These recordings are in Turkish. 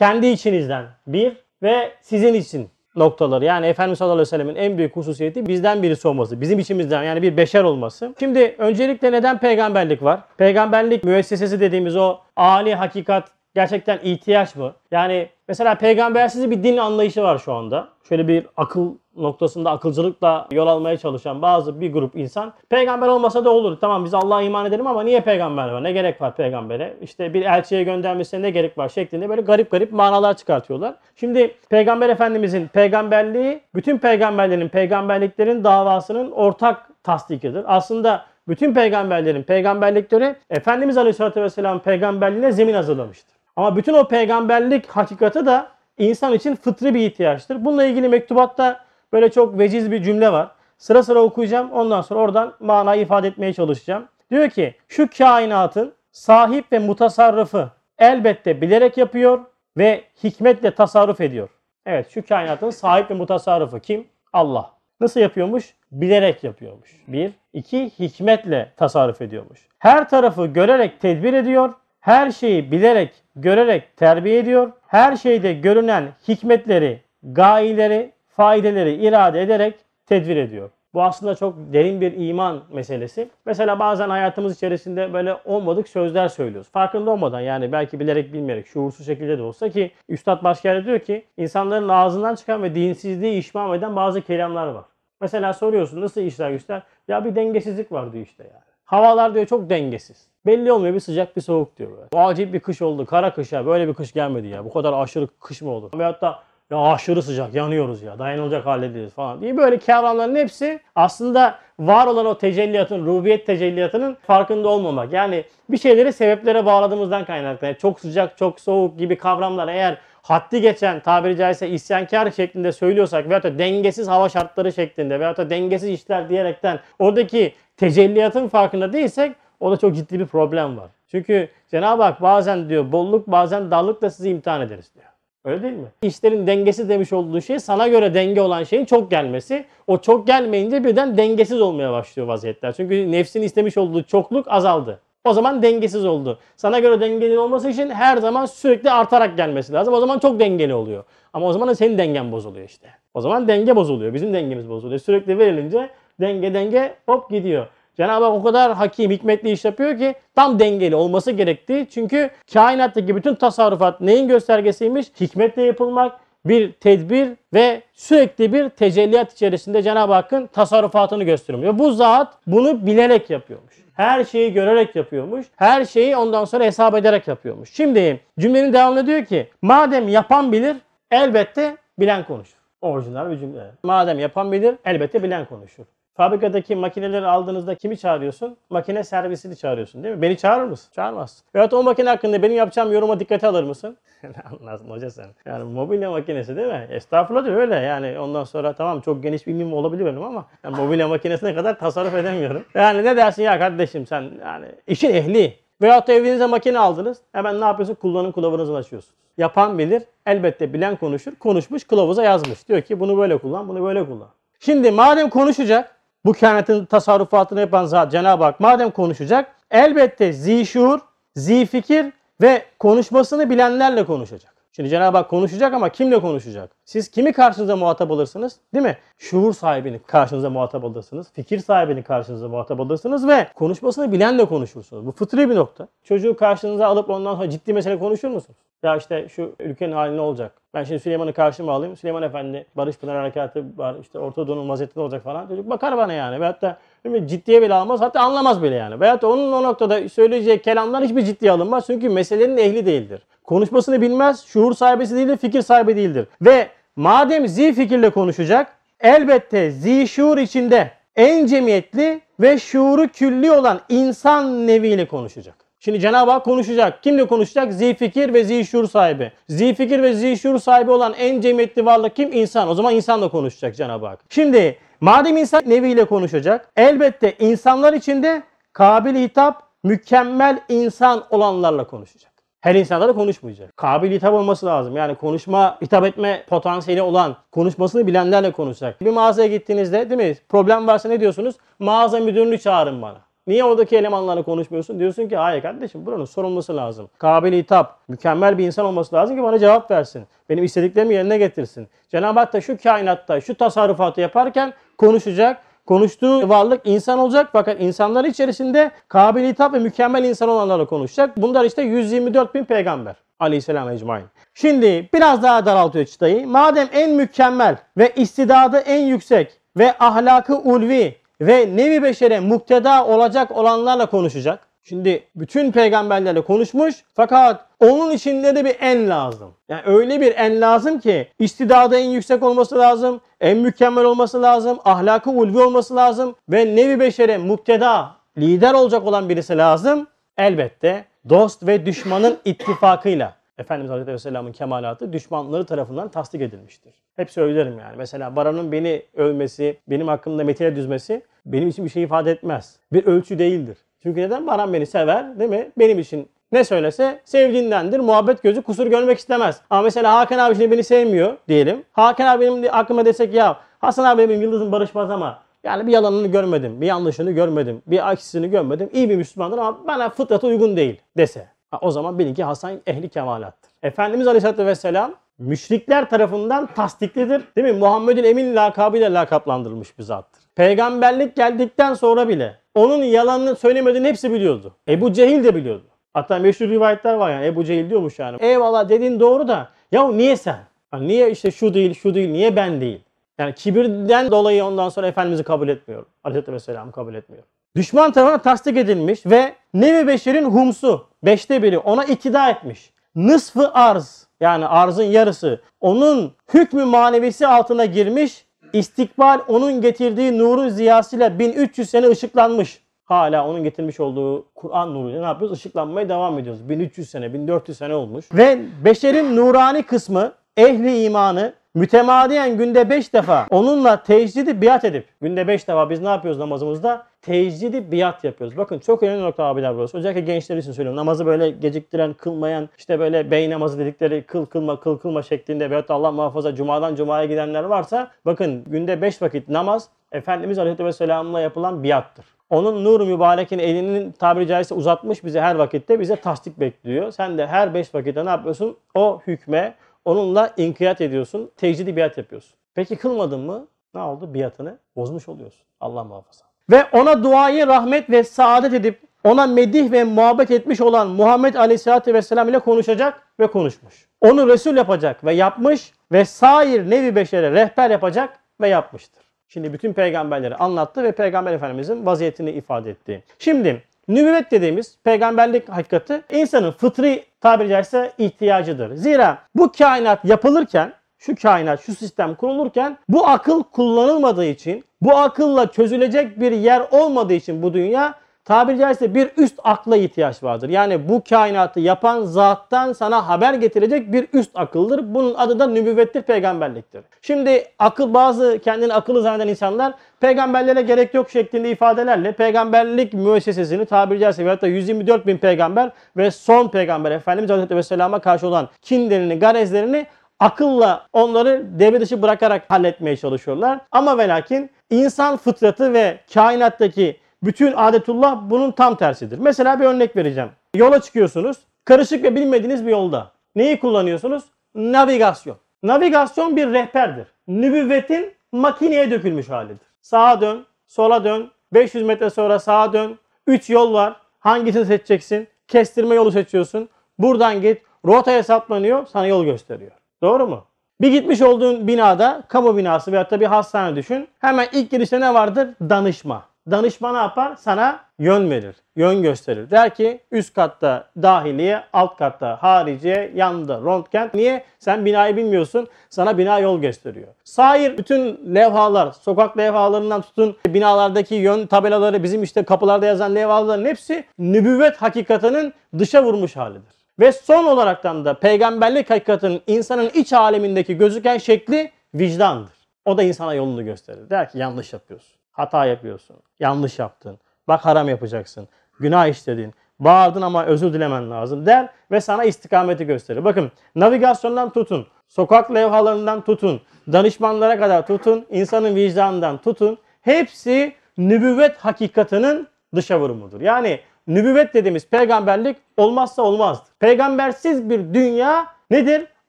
kendi içinizden bir ve sizin için noktaları. Yani Efendimiz sallallahu aleyhi ve sellemin en büyük hususiyeti bizden birisi olması. Bizim içimizden yani bir beşer olması. Şimdi öncelikle neden peygamberlik var? Peygamberlik müessesesi dediğimiz o âli hakikat gerçekten ihtiyaç mı? Yani mesela peygambersiz bir din anlayışı var şu anda. Şöyle bir akıl noktasında akılcılıkla yol almaya çalışan bazı bir grup insan peygamber olmasa da olur. Tamam biz Allah'a iman edelim ama niye peygamber var? Ne gerek var peygambere? İşte bir elçiye göndermesine ne gerek var şeklinde böyle garip garip manalar çıkartıyorlar. Şimdi peygamber efendimizin peygamberliği bütün peygamberlerin peygamberliklerin davasının ortak tasdikidir. Aslında bütün peygamberlerin peygamberlikleri Efendimiz Aleyhisselatü Vesselam peygamberliğine zemin hazırlamıştır. Ama bütün o peygamberlik hakikati da insan için fıtri bir ihtiyaçtır. Bununla ilgili mektubatta böyle çok veciz bir cümle var. Sıra sıra okuyacağım. Ondan sonra oradan manayı ifade etmeye çalışacağım. Diyor ki şu kainatın sahip ve mutasarrıfı elbette bilerek yapıyor ve hikmetle tasarruf ediyor. Evet şu kainatın sahip ve mutasarrıfı kim? Allah. Nasıl yapıyormuş? Bilerek yapıyormuş. Bir. iki Hikmetle tasarruf ediyormuş. Her tarafı görerek tedbir ediyor. Her şeyi bilerek, görerek terbiye ediyor. Her şeyde görünen hikmetleri, gayeleri, faydeleri irade ederek tedbir ediyor. Bu aslında çok derin bir iman meselesi. Mesela bazen hayatımız içerisinde böyle olmadık sözler söylüyoruz. Farkında olmadan yani belki bilerek bilmeyerek şuursuz şekilde de olsa ki Üstad başka yerde diyor ki insanların ağzından çıkan ve dinsizliği işmam eden bazı kelamlar var. Mesela soruyorsun nasıl işler güçler? Ya bir dengesizlik var diyor işte yani. Havalar diyor çok dengesiz. Belli olmuyor bir sıcak bir soğuk diyor böyle. Acil bir kış oldu. Kara kış ya. Böyle bir kış gelmedi ya. Bu kadar aşırı kış mı olur? Veyahut da ya aşırı sıcak yanıyoruz ya dayanılacak halde değiliz falan diye böyle kavramların hepsi aslında var olan o tecelliyatın, rubiyet tecelliyatının farkında olmamak. Yani bir şeyleri sebeplere bağladığımızdan kaynaklı. Yani çok sıcak, çok soğuk gibi kavramlar eğer haddi geçen tabiri caizse isyankar şeklinde söylüyorsak veyahut da dengesiz hava şartları şeklinde veyahut da dengesiz işler diyerekten oradaki tecelliyatın farkında değilsek o da çok ciddi bir problem var. Çünkü Cenab-ı Hak bazen diyor bolluk bazen darlıkla sizi imtihan ederiz diyor. Öyle değil mi? İşlerin dengesi demiş olduğu şey sana göre denge olan şeyin çok gelmesi. O çok gelmeyince birden dengesiz olmaya başlıyor vaziyetler. Çünkü nefsin istemiş olduğu çokluk azaldı. O zaman dengesiz oldu. Sana göre dengeli olması için her zaman sürekli artarak gelmesi lazım. O zaman çok dengeli oluyor. Ama o zaman da senin dengen bozuluyor işte. O zaman denge bozuluyor. Bizim dengemiz bozuluyor. Sürekli verilince denge denge hop gidiyor. Cenab-ı Hak o kadar hakim, hikmetli iş yapıyor ki tam dengeli olması gerektiği. Çünkü kainattaki bütün tasarrufat neyin göstergesiymiş? Hikmetle yapılmak, bir tedbir ve sürekli bir tecelliyat içerisinde Cenab-ı Hakk'ın tasarrufatını gösteriyor. Bu zat bunu bilerek yapıyormuş. Her şeyi görerek yapıyormuş. Her şeyi ondan sonra hesap ederek yapıyormuş. Şimdi cümlenin devamında diyor ki madem yapan bilir elbette bilen konuşur. Orijinal bir cümle. Madem yapan bilir elbette bilen konuşur. Fabrikadaki makineleri aldığınızda kimi çağırıyorsun? Makine servisini çağırıyorsun değil mi? Beni çağırır mısın? Çağırmazsın. Veyahut o makine hakkında benim yapacağım yoruma dikkate alır mısın? Anlarsın hoca sen. Yani mobilya makinesi değil mi? Estağfurullah diyor öyle yani. Ondan sonra tamam çok geniş bir bilgim olabilir benim ama yani mobilya makinesine kadar tasarruf edemiyorum. Yani ne dersin ya kardeşim sen yani işin ehli. Veyahut da evinize makine aldınız. Hemen ne yapıyorsun? Kullanım kılavuzunu açıyorsun. Yapan bilir. Elbette bilen konuşur. Konuşmuş kılavuza yazmış. Diyor ki bunu böyle kullan, bunu böyle kullan. Şimdi madem konuşacak, bu kainatın tasarrufatını yapan zat Cenab-ı Hak madem konuşacak elbette zişur, zifikir ve konuşmasını bilenlerle konuşacak. Şimdi Cenab-ı Hak konuşacak ama kimle konuşacak? Siz kimi karşınıza muhatap alırsınız? Değil mi? Şuur sahibini karşınıza muhatap alırsınız. Fikir sahibini karşınıza muhatap alırsınız ve konuşmasını bilenle konuşursunuz. Bu fıtri bir nokta. Çocuğu karşınıza alıp ondan sonra ciddi mesele konuşur musunuz? Ya işte şu ülkenin hali ne olacak? Ben şimdi Süleyman'ı karşıma alayım. Süleyman Efendi Barış Pınar Harekatı var. İşte Orta Doğu'nun vaziyeti olacak falan. Çocuk bakar bana yani. Veyahut da ciddiye bile almaz. Hatta anlamaz bile yani. Veyahut da onun o noktada söyleyeceği kelamlar hiçbir ciddiye alınmaz. Çünkü meselenin ehli değildir. Konuşmasını bilmez. Şuur sahibesi değildir. Fikir sahibi değildir. Ve madem zi fikirle konuşacak elbette zi şuur içinde en cemiyetli ve şuuru külli olan insan neviyle konuşacak. Şimdi Cenab-ı Hak konuşacak. Kimle konuşacak? Zifikir ve zişur sahibi. Zifikir ve zişur sahibi olan en cemiyetli varlık kim? İnsan. O zaman insanla konuşacak Cenab-ı Hak. Şimdi madem insan neviyle konuşacak elbette insanlar içinde kabil hitap, mükemmel insan olanlarla konuşacak. Her insanlarla konuşmayacak. Kabil hitap olması lazım. Yani konuşma, hitap etme potansiyeli olan, konuşmasını bilenlerle konuşacak. Bir mağazaya gittiğinizde değil mi? Problem varsa ne diyorsunuz? Mağaza müdürünü çağırın bana. Niye oradaki elemanlarla konuşmuyorsun? Diyorsun ki hayır kardeşim buranın sorumlusu lazım. Kabil hitap, mükemmel bir insan olması lazım ki bana cevap versin. Benim istediklerimi yerine getirsin. Cenab-ı Hak da şu kainatta şu tasarrufatı yaparken konuşacak. Konuştuğu varlık insan olacak fakat insanlar içerisinde kabil hitap ve mükemmel insan olanlarla konuşacak. Bunlar işte 124 bin peygamber. Aleyhisselam ecmain. Şimdi biraz daha daraltıyor çıtayı. Madem en mükemmel ve istidadı en yüksek ve ahlakı ulvi ve nevi beşere mukteda olacak olanlarla konuşacak. Şimdi bütün peygamberlerle konuşmuş fakat onun içinde de bir en lazım. Yani öyle bir en lazım ki istidadı en yüksek olması lazım, en mükemmel olması lazım, ahlakı ulvi olması lazım ve nevi beşere mukteda lider olacak olan birisi lazım. Elbette dost ve düşmanın ittifakıyla Efendimiz Aleyhisselam'ın kemalatı düşmanları tarafından tasdik edilmiştir. Hep söylerim yani. Mesela Baran'ın beni övmesi, benim hakkımda metine düzmesi benim için bir şey ifade etmez. Bir ölçü değildir. Çünkü neden? Baran beni sever değil mi? Benim için ne söylese sevdiğindendir. Muhabbet gözü kusur görmek istemez. Ama mesela Hakan abi şimdi beni sevmiyor diyelim. Hakan abi benim aklıma desek ya Hasan abi benim yıldızım barışmaz ama yani bir yalanını görmedim, bir yanlışını görmedim, bir aksisini görmedim. İyi bir Müslümandır ama bana fıtratı uygun değil dese. O zaman bilin ki Hasan ehli kemalattır. Efendimiz Aleyhisselatü Vesselam müşrikler tarafından tasdiklidir. Değil mi? Muhammed'in Emin lakabıyla lakaplandırılmış bir zattır. Peygamberlik geldikten sonra bile onun yalanını söylemediğini hepsi biliyordu. Ebu Cehil de biliyordu. Hatta meşhur rivayetler var yani Ebu Cehil diyormuş yani. Eyvallah dediğin doğru da ya niye sen? Ha, niye işte şu değil şu değil niye ben değil? Yani kibirden dolayı ondan sonra Efendimiz'i kabul etmiyor. Aleyhisselatü Vesselam'ı kabul etmiyor. Düşman tarafına tasdik edilmiş ve Nevi Beşer'in humsu, beşte biri ona iktida etmiş. Nısfı arz yani arzın yarısı onun hükmü manevisi altına girmiş. İstikbal onun getirdiği nurun ziyasıyla 1300 sene ışıklanmış. Hala onun getirmiş olduğu Kur'an nuruyla ne yapıyoruz? Işıklanmaya devam ediyoruz. 1300 sene, 1400 sene olmuş. Ve beşerin nurani kısmı ehli imanı mütemadiyen günde 5 defa onunla tecdidi biat edip günde 5 defa biz ne yapıyoruz namazımızda? Tecdidi biat yapıyoruz. Bakın çok önemli nokta abiler burası. Özellikle gençler için söylüyorum. Namazı böyle geciktiren, kılmayan, işte böyle bey namazı dedikleri kıl kılma, kıl kılma şeklinde veyahut da Allah muhafaza cumadan cumaya gidenler varsa bakın günde 5 vakit namaz Efendimiz Aleyhisselam'la yapılan biattır. Onun nur mübarekin elinin tabiri caizse uzatmış bize her vakitte bize tasdik bekliyor. Sen de her 5 vakitte ne yapıyorsun? O hükme, Onunla inkiyat ediyorsun. Tecridi biat yapıyorsun. Peki kılmadın mı? Ne oldu? Biatını bozmuş oluyorsun. Allah muhafaza. Ve ona duayı rahmet ve saadet edip ona medih ve muhabbet etmiş olan Muhammed Aleyhisselatü Vesselam ile konuşacak ve konuşmuş. Onu Resul yapacak ve yapmış ve sair nevi beşere rehber yapacak ve yapmıştır. Şimdi bütün peygamberleri anlattı ve Peygamber Efendimizin vaziyetini ifade etti. Şimdi Nübüvvet dediğimiz peygamberlik hakikati insanın fıtri tabiri caizse ihtiyacıdır. Zira bu kainat yapılırken şu kainat, şu sistem kurulurken bu akıl kullanılmadığı için, bu akılla çözülecek bir yer olmadığı için bu dünya tabiri caizse bir üst akla ihtiyaç vardır. Yani bu kainatı yapan zattan sana haber getirecek bir üst akıldır. Bunun adı da nübüvvettir, peygamberliktir. Şimdi akıl bazı kendini akıllı zanneden insanlar peygamberlere gerek yok şeklinde ifadelerle peygamberlik müessesesini tabiri caizse veyahut da 124 bin peygamber ve son peygamber Efendimiz Aleyhisselam'a karşı olan kinlerini, garezlerini akılla onları devre dışı bırakarak halletmeye çalışıyorlar. Ama ve lakin insan fıtratı ve kainattaki bütün adetullah bunun tam tersidir. Mesela bir örnek vereceğim. Yola çıkıyorsunuz. Karışık ve bilmediğiniz bir yolda. Neyi kullanıyorsunuz? Navigasyon. Navigasyon bir rehberdir. Nübüvvetin makineye dökülmüş halidir. Sağa dön, sola dön, 500 metre sonra sağa dön. 3 yol var. Hangisini seçeceksin? Kestirme yolu seçiyorsun. Buradan git. Rota hesaplanıyor. Sana yol gösteriyor. Doğru mu? Bir gitmiş olduğun binada, kamu binası veyahut da bir hastane düşün. Hemen ilk girişte ne vardır? Danışma danışma ne yapar? Sana yön verir, yön gösterir. Der ki üst katta dahiliye, alt katta hariciye, yanında röntgen. Niye? Sen binayı bilmiyorsun. Sana bina yol gösteriyor. Sair bütün levhalar, sokak levhalarından tutun binalardaki yön tabelaları, bizim işte kapılarda yazan levhaların hepsi nübüvvet hakikatinin dışa vurmuş halidir. Ve son olaraktan da peygamberlik hakikatinin insanın iç alemindeki gözüken şekli vicdandır. O da insana yolunu gösterir. Der ki yanlış yapıyorsun. Hata yapıyorsun. Yanlış yaptın. Bak haram yapacaksın. Günah işledin. Bağırdın ama özür dilemen lazım der ve sana istikameti gösterir. Bakın navigasyondan tutun, sokak levhalarından tutun, danışmanlara kadar tutun, insanın vicdanından tutun. Hepsi nübüvvet hakikatinin dışa vurumudur. Yani nübüvvet dediğimiz peygamberlik olmazsa olmazdır. Peygambersiz bir dünya nedir?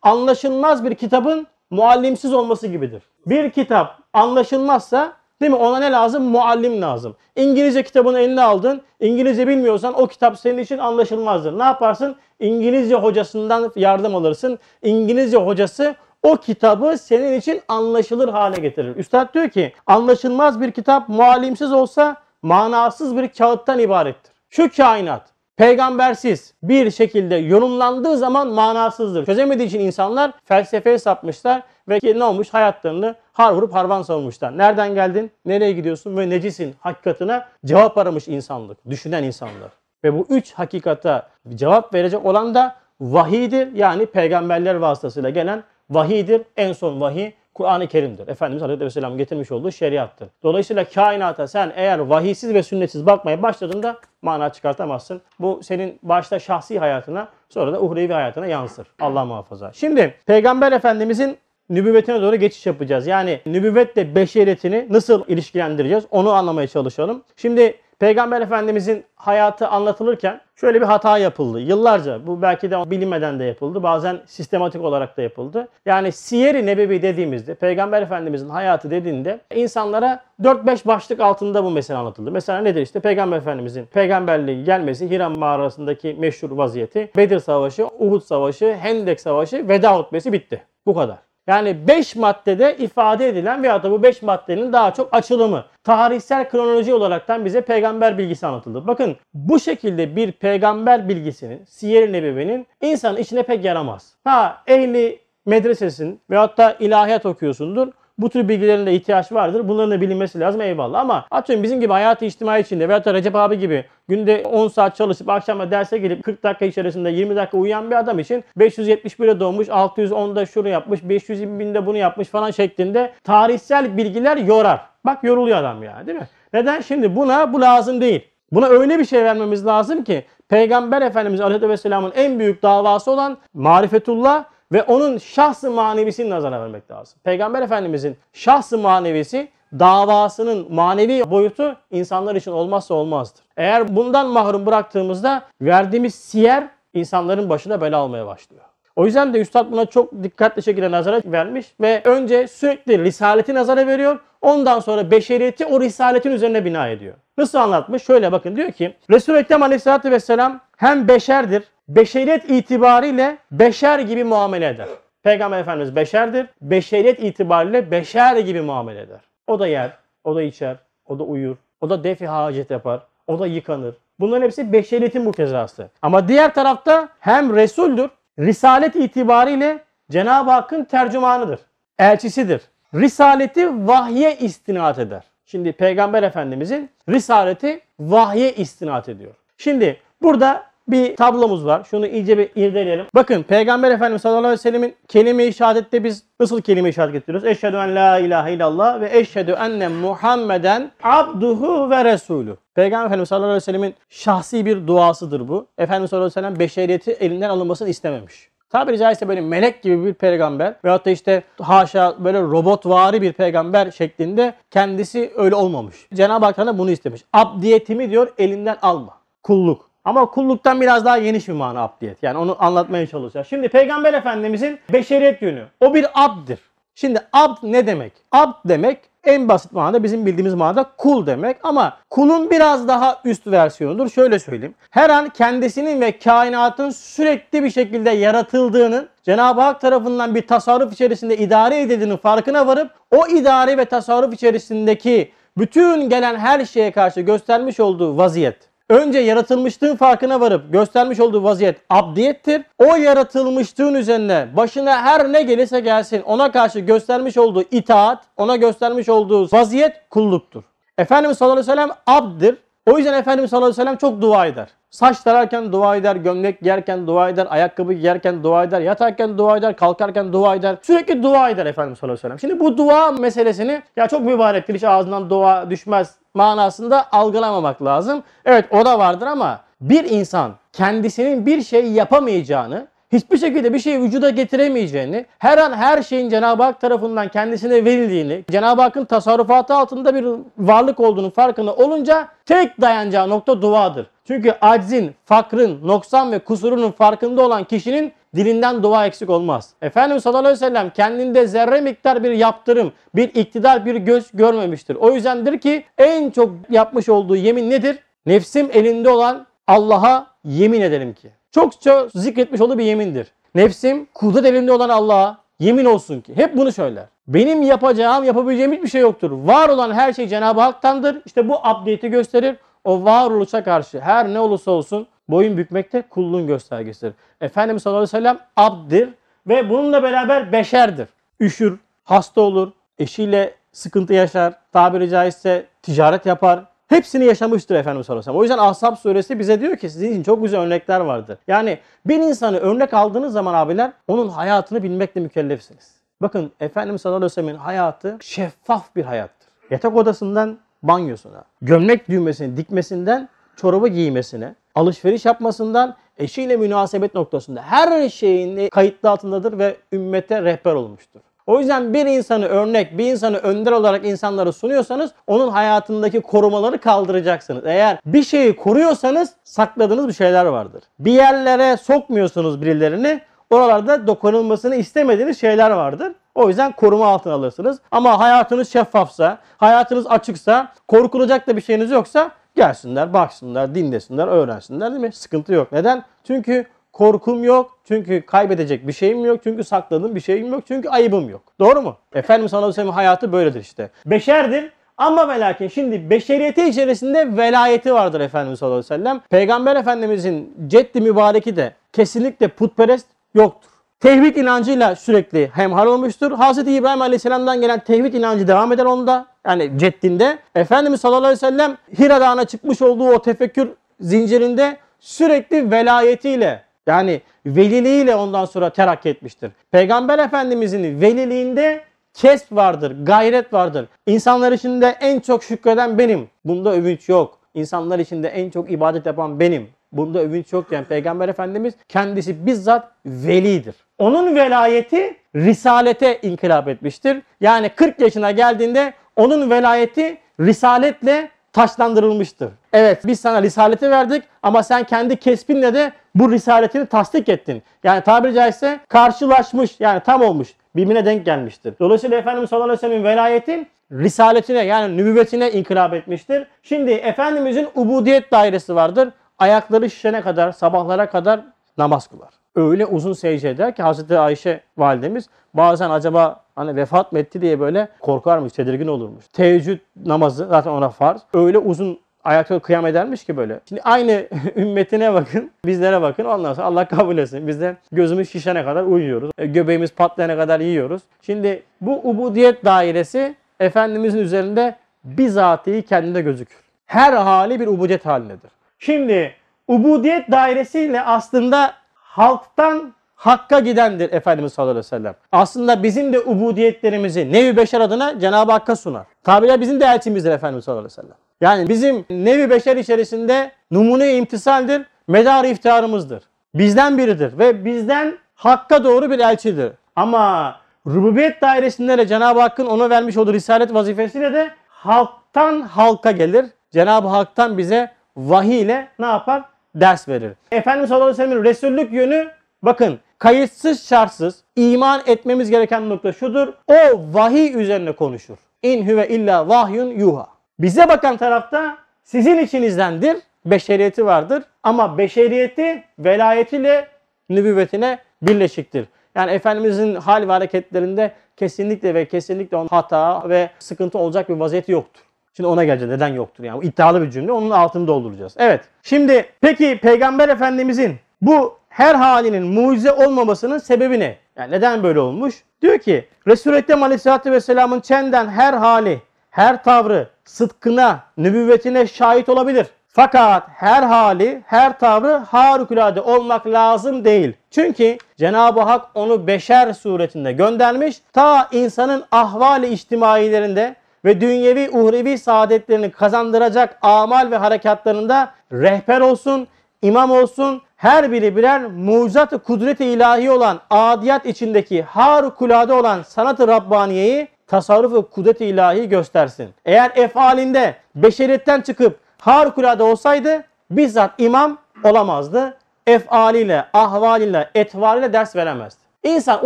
Anlaşılmaz bir kitabın muallimsiz olması gibidir. Bir kitap anlaşılmazsa değil mi ona ne lazım? Muallim lazım. İngilizce kitabını eline aldın. İngilizce bilmiyorsan o kitap senin için anlaşılmazdır. Ne yaparsın? İngilizce hocasından yardım alırsın. İngilizce hocası o kitabı senin için anlaşılır hale getirir. Üstad diyor ki anlaşılmaz bir kitap muallimsiz olsa manasız bir kağıttan ibarettir. Şu kainat peygambersiz bir şekilde yorumlandığı zaman manasızdır. Çözemediği için insanlar felsefeye sapmışlar ve ne olmuş? Hayatlarını har vurup harvan savunmuşlar. Nereden geldin? Nereye gidiyorsun? Ve necisin? Hakikatine cevap aramış insanlık. Düşünen insanlar. Ve bu üç hakikata cevap verecek olan da vahidir. Yani peygamberler vasıtasıyla gelen vahidir. En son vahiy Kur'an-ı Kerim'dir. Efendimiz Aleyhisselam getirmiş olduğu şeriattır. Dolayısıyla kainata sen eğer vahiysiz ve sünnetsiz bakmaya başladığında mana çıkartamazsın. Bu senin başta şahsi hayatına sonra da uhrevi hayatına yansır. Allah muhafaza. Şimdi Peygamber Efendimizin nübüvvetine doğru geçiş yapacağız. Yani nübüvvetle beşeriyetini nasıl ilişkilendireceğiz onu anlamaya çalışalım. Şimdi Peygamber Efendimizin hayatı anlatılırken şöyle bir hata yapıldı. Yıllarca bu belki de bilinmeden de yapıldı. Bazen sistematik olarak da yapıldı. Yani Siyer-i Nebevi dediğimizde Peygamber Efendimizin hayatı dediğinde insanlara 4-5 başlık altında bu mesele anlatıldı. Mesela nedir işte Peygamber Efendimizin peygamberliği gelmesi Hira mağarasındaki meşhur vaziyeti Bedir Savaşı, Uhud Savaşı, Hendek Savaşı, Veda hutbesi bitti. Bu kadar. Yani 5 maddede ifade edilen veya da bu 5 maddenin daha çok açılımı. Tarihsel kronoloji olaraktan bize peygamber bilgisi anlatıldı. Bakın bu şekilde bir peygamber bilgisinin, siyer-i nebevinin insanın içine pek yaramaz. Ha ehli medresesin veyahut da ilahiyat okuyorsundur. Bu tür bilgilerin de ihtiyaç vardır. Bunların da bilinmesi lazım eyvallah. Ama atıyorum bizim gibi hayatı içtimai içinde veyahut da Recep abi gibi günde 10 saat çalışıp akşama derse gelip 40 dakika içerisinde 20 dakika uyuyan bir adam için 571'e doğmuş, 610'da şunu yapmış, 520 bunu yapmış falan şeklinde tarihsel bilgiler yorar. Bak yoruluyor adam ya değil mi? Neden? Şimdi buna bu lazım değil. Buna öyle bir şey vermemiz lazım ki Peygamber Efendimiz Aleyhisselam'ın en büyük davası olan marifetullah ve onun şahsı manevisini nazara vermek lazım. Peygamber Efendimizin şahsı manevisi davasının manevi boyutu insanlar için olmazsa olmazdır. Eğer bundan mahrum bıraktığımızda verdiğimiz siyer insanların başına bela almaya başlıyor. O yüzden de Üstad buna çok dikkatli şekilde nazara vermiş ve önce sürekli risaleti nazara veriyor. Ondan sonra beşeriyeti o risaletin üzerine bina ediyor. Nasıl anlatmış? Şöyle bakın diyor ki Resul-i Ekrem Aleyhisselatü Vesselam hem beşerdir, beşeriyet itibariyle beşer gibi muamele eder. Peygamber Efendimiz beşerdir, beşeriyet itibariyle beşer gibi muamele eder. O da yer, o da içer, o da uyur, o da defi hacet yapar, o da yıkanır. Bunların hepsi beşeriyetin muktezası. Ama diğer tarafta hem Resul'dür, Risalet itibariyle Cenab-ı Hakk'ın tercümanıdır, elçisidir. Risaleti vahye istinat eder. Şimdi Peygamber Efendimizin risaleti vahye istinat ediyor. Şimdi burada bir tablomuz var. Şunu iyice bir irdeleyelim. Bakın Peygamber Efendimiz sallallahu aleyhi ve sellemin kelime-i şehadette biz nasıl kelime-i şehadet getiriyoruz? Eşhedü en la ilahe illallah ve eşhedü enne Muhammeden abduhu ve resulü. Peygamber Efendimiz sallallahu aleyhi ve sellemin şahsi bir duasıdır bu. Efendimiz sallallahu aleyhi ve sellem beşeriyeti elinden alınmasını istememiş. Tabiri caizse böyle melek gibi bir peygamber veyahut da işte haşa böyle robotvari bir peygamber şeklinde kendisi öyle olmamış. Cenab-ı Hak bunu istemiş. Abdiyetimi diyor elinden alma. Kulluk. Ama kulluktan biraz daha geniş bir mana abdiyet. Yani onu anlatmaya çalışacağız. Şimdi Peygamber Efendimizin beşeriyet yönü. O bir abdir. Şimdi abd ne demek? Abd demek en basit manada bizim bildiğimiz manada kul demek ama kulun biraz daha üst versiyonudur. Şöyle söyleyeyim. Her an kendisinin ve kainatın sürekli bir şekilde yaratıldığının Cenab-ı Hak tarafından bir tasarruf içerisinde idare edildiğinin farkına varıp o idare ve tasarruf içerisindeki bütün gelen her şeye karşı göstermiş olduğu vaziyet önce yaratılmışlığın farkına varıp göstermiş olduğu vaziyet abdiyettir. O yaratılmışlığın üzerine başına her ne gelirse gelsin ona karşı göstermiş olduğu itaat, ona göstermiş olduğu vaziyet kulluktur. Efendimiz sallallahu aleyhi ve sellem abddir. O yüzden Efendimiz sallallahu aleyhi ve sellem çok dua eder. Saç tararken dua eder, gömlek giyerken dua eder, ayakkabı giyerken dua eder, yatarken dua eder, kalkarken dua eder. Sürekli dua eder Efendimiz sallallahu aleyhi ve sellem. Şimdi bu dua meselesini ya çok mübarektir hiç ağzından dua düşmez manasında algılamamak lazım. Evet o da vardır ama bir insan kendisinin bir şey yapamayacağını hiçbir şekilde bir şeyi vücuda getiremeyeceğini, her an her şeyin Cenab-ı Hak tarafından kendisine verildiğini, Cenab-ı Hakk'ın tasarrufatı altında bir varlık olduğunu farkında olunca tek dayanacağı nokta duadır. Çünkü aczin, fakrın, noksan ve kusurunun farkında olan kişinin dilinden dua eksik olmaz. Efendimiz sallallahu aleyhi ve sellem kendinde zerre miktar bir yaptırım, bir iktidar, bir göz görmemiştir. O yüzdendir ki en çok yapmış olduğu yemin nedir? Nefsim elinde olan Allah'a yemin ederim ki. Çok çok zikretmiş olduğu bir yemindir. Nefsim kudret elinde olan Allah'a yemin olsun ki. Hep bunu söyler. Benim yapacağım, yapabileceğim hiçbir şey yoktur. Var olan her şey Cenab-ı Hak'tandır. İşte bu update'i gösterir. O varoluşa karşı her ne olursa olsun boyun bükmekte kulluğun göstergesidir. Efendimiz sallallahu aleyhi ve sellem abdir ve bununla beraber beşerdir. Üşür, hasta olur, eşiyle sıkıntı yaşar, tabiri caizse ticaret yapar. Hepsini yaşamıştır Efendimiz sallallahu. O yüzden Ashab suresi bize diyor ki sizin için çok güzel örnekler vardır. Yani bir insanı örnek aldığınız zaman abiler onun hayatını bilmekle mükellefsiniz. Bakın Efendimiz sallallahu hayatı şeffaf bir hayattır. Yatak odasından banyosuna, gömlek düğmesini dikmesinden çorabı giymesine, alışveriş yapmasından eşiyle münasebet noktasında her şeyin kayıtlı altındadır ve ümmete rehber olmuştur. O yüzden bir insanı örnek, bir insanı önder olarak insanlara sunuyorsanız onun hayatındaki korumaları kaldıracaksınız. Eğer bir şeyi koruyorsanız sakladığınız bir şeyler vardır. Bir yerlere sokmuyorsunuz birilerini, oralarda dokunulmasını istemediğiniz şeyler vardır. O yüzden koruma altına alırsınız. Ama hayatınız şeffafsa, hayatınız açıksa, korkulacak da bir şeyiniz yoksa gelsinler, baksınlar, dinlesinler, öğrensinler değil mi? Sıkıntı yok. Neden? Çünkü korkum yok. Çünkü kaybedecek bir şeyim yok. Çünkü sakladığım bir şeyim yok. Çünkü ayıbım yok. Doğru mu? Aleyhi ve sellem hayatı böyledir işte. Beşerdir ama ve lakin şimdi beşeriyeti içerisinde velayeti vardır Efendimiz sallallahu aleyhi ve sellem. Peygamber Efendimizin ceddi mübareki de kesinlikle putperest yoktur. Tevhid inancıyla sürekli hemhal olmuştur. Hz. İbrahim Aleyhisselam'dan gelen tevhid inancı devam eder onda. Yani ceddinde. Efendimiz sallallahu aleyhi ve sellem Hira Dağı'na çıkmış olduğu o tefekkür zincirinde sürekli velayetiyle yani veliliğiyle ondan sonra terakki etmiştir. Peygamber Efendimizin veliliğinde kesp vardır, gayret vardır. İnsanlar içinde en çok şükreden benim. Bunda övünç yok. İnsanlar içinde en çok ibadet yapan benim. Bunda övünç yok yani Peygamber Efendimiz kendisi bizzat velidir. Onun velayeti risalete inkılap etmiştir. Yani 40 yaşına geldiğinde onun velayeti risaletle taşlandırılmıştır. Evet biz sana risaleti verdik ama sen kendi kesbinle de bu risaletini tasdik ettin. Yani tabiri caizse karşılaşmış yani tam olmuş. Birbirine denk gelmiştir. Dolayısıyla Efendimiz sallallahu aleyhi ve sellem'in velayetin risaletine yani nübüvvetine inkılap etmiştir. Şimdi Efendimizin ubudiyet dairesi vardır. Ayakları şişene kadar, sabahlara kadar namaz kılar. Öyle uzun secde eder ki Hazreti Ayşe validemiz bazen acaba hani vefat mı etti diye böyle korkarmış, tedirgin olurmuş. Teheccüd namazı zaten ona farz. Öyle uzun ayakta kıyam edermiş ki böyle. Şimdi aynı ümmetine bakın, bizlere bakın. Ondan sonra Allah kabul etsin. Biz de gözümüz şişene kadar uyuyoruz. E, Göbeğimiz patlayana kadar yiyoruz. Şimdi bu ubudiyet dairesi Efendimizin üzerinde bizatihi kendinde gözükür. Her hali bir ubudiyet halindedir. Şimdi ubudiyet dairesiyle aslında halktan hakka gidendir Efendimiz sallallahu aleyhi ve sellem. Aslında bizim de ubudiyetlerimizi nevi beşer adına Cenab-ı Hakk'a sunar. Tabiler bizim de elçimizdir Efendimiz sallallahu aleyhi ve sellem. Yani bizim nevi beşer içerisinde numune imtisaldir, medar iftiharımızdır. Bizden biridir ve bizden hakka doğru bir elçidir. Ama rububiyet dairesinde de Cenab-ı Hakk'ın ona vermiş olduğu risalet vazifesiyle de halktan halka gelir. Cenab-ı Hak'tan bize vahiy ile ne yapar? Ders verir. Efendimiz sallallahu aleyhi ve sellem'in Resullük yönü bakın kayıtsız şartsız iman etmemiz gereken nokta şudur. O vahiy üzerine konuşur. İn huve illa vahyun yuha. Bize bakan tarafta sizin içinizdendir. Beşeriyeti vardır. Ama beşeriyeti velayetiyle nübüvvetine birleşiktir. Yani Efendimizin hal ve hareketlerinde kesinlikle ve kesinlikle hata ve sıkıntı olacak bir vaziyeti yoktur. Şimdi ona geleceğiz. Neden yoktur? Yani iddialı bir cümle. Onun altını dolduracağız. Evet. Şimdi peki Peygamber Efendimizin bu her halinin mucize olmamasının sebebi ne? Yani neden böyle olmuş? Diyor ki Resul-i Ekrem Aleyhisselatü Vesselam'ın çenden her hali, her tavrı, sıdkına, nübüvvetine şahit olabilir. Fakat her hali, her tavrı harikulade olmak lazım değil. Çünkü Cenab-ı Hak onu beşer suretinde göndermiş. Ta insanın ahvali içtimailerinde ve dünyevi uhrevi saadetlerini kazandıracak amal ve harekatlarında rehber olsun, imam olsun. Her biri birer mucizat-ı kudret-i ilahi olan adiyat içindeki harikulade olan sanat-ı Rabbaniye'yi tasarruf-ı kudret-i ilahi göstersin. Eğer efalinde beşeriyetten çıkıp harikulade olsaydı bizzat imam olamazdı. Efaliyle, ahvaliyle, etvaliyle ders veremezdi. İnsan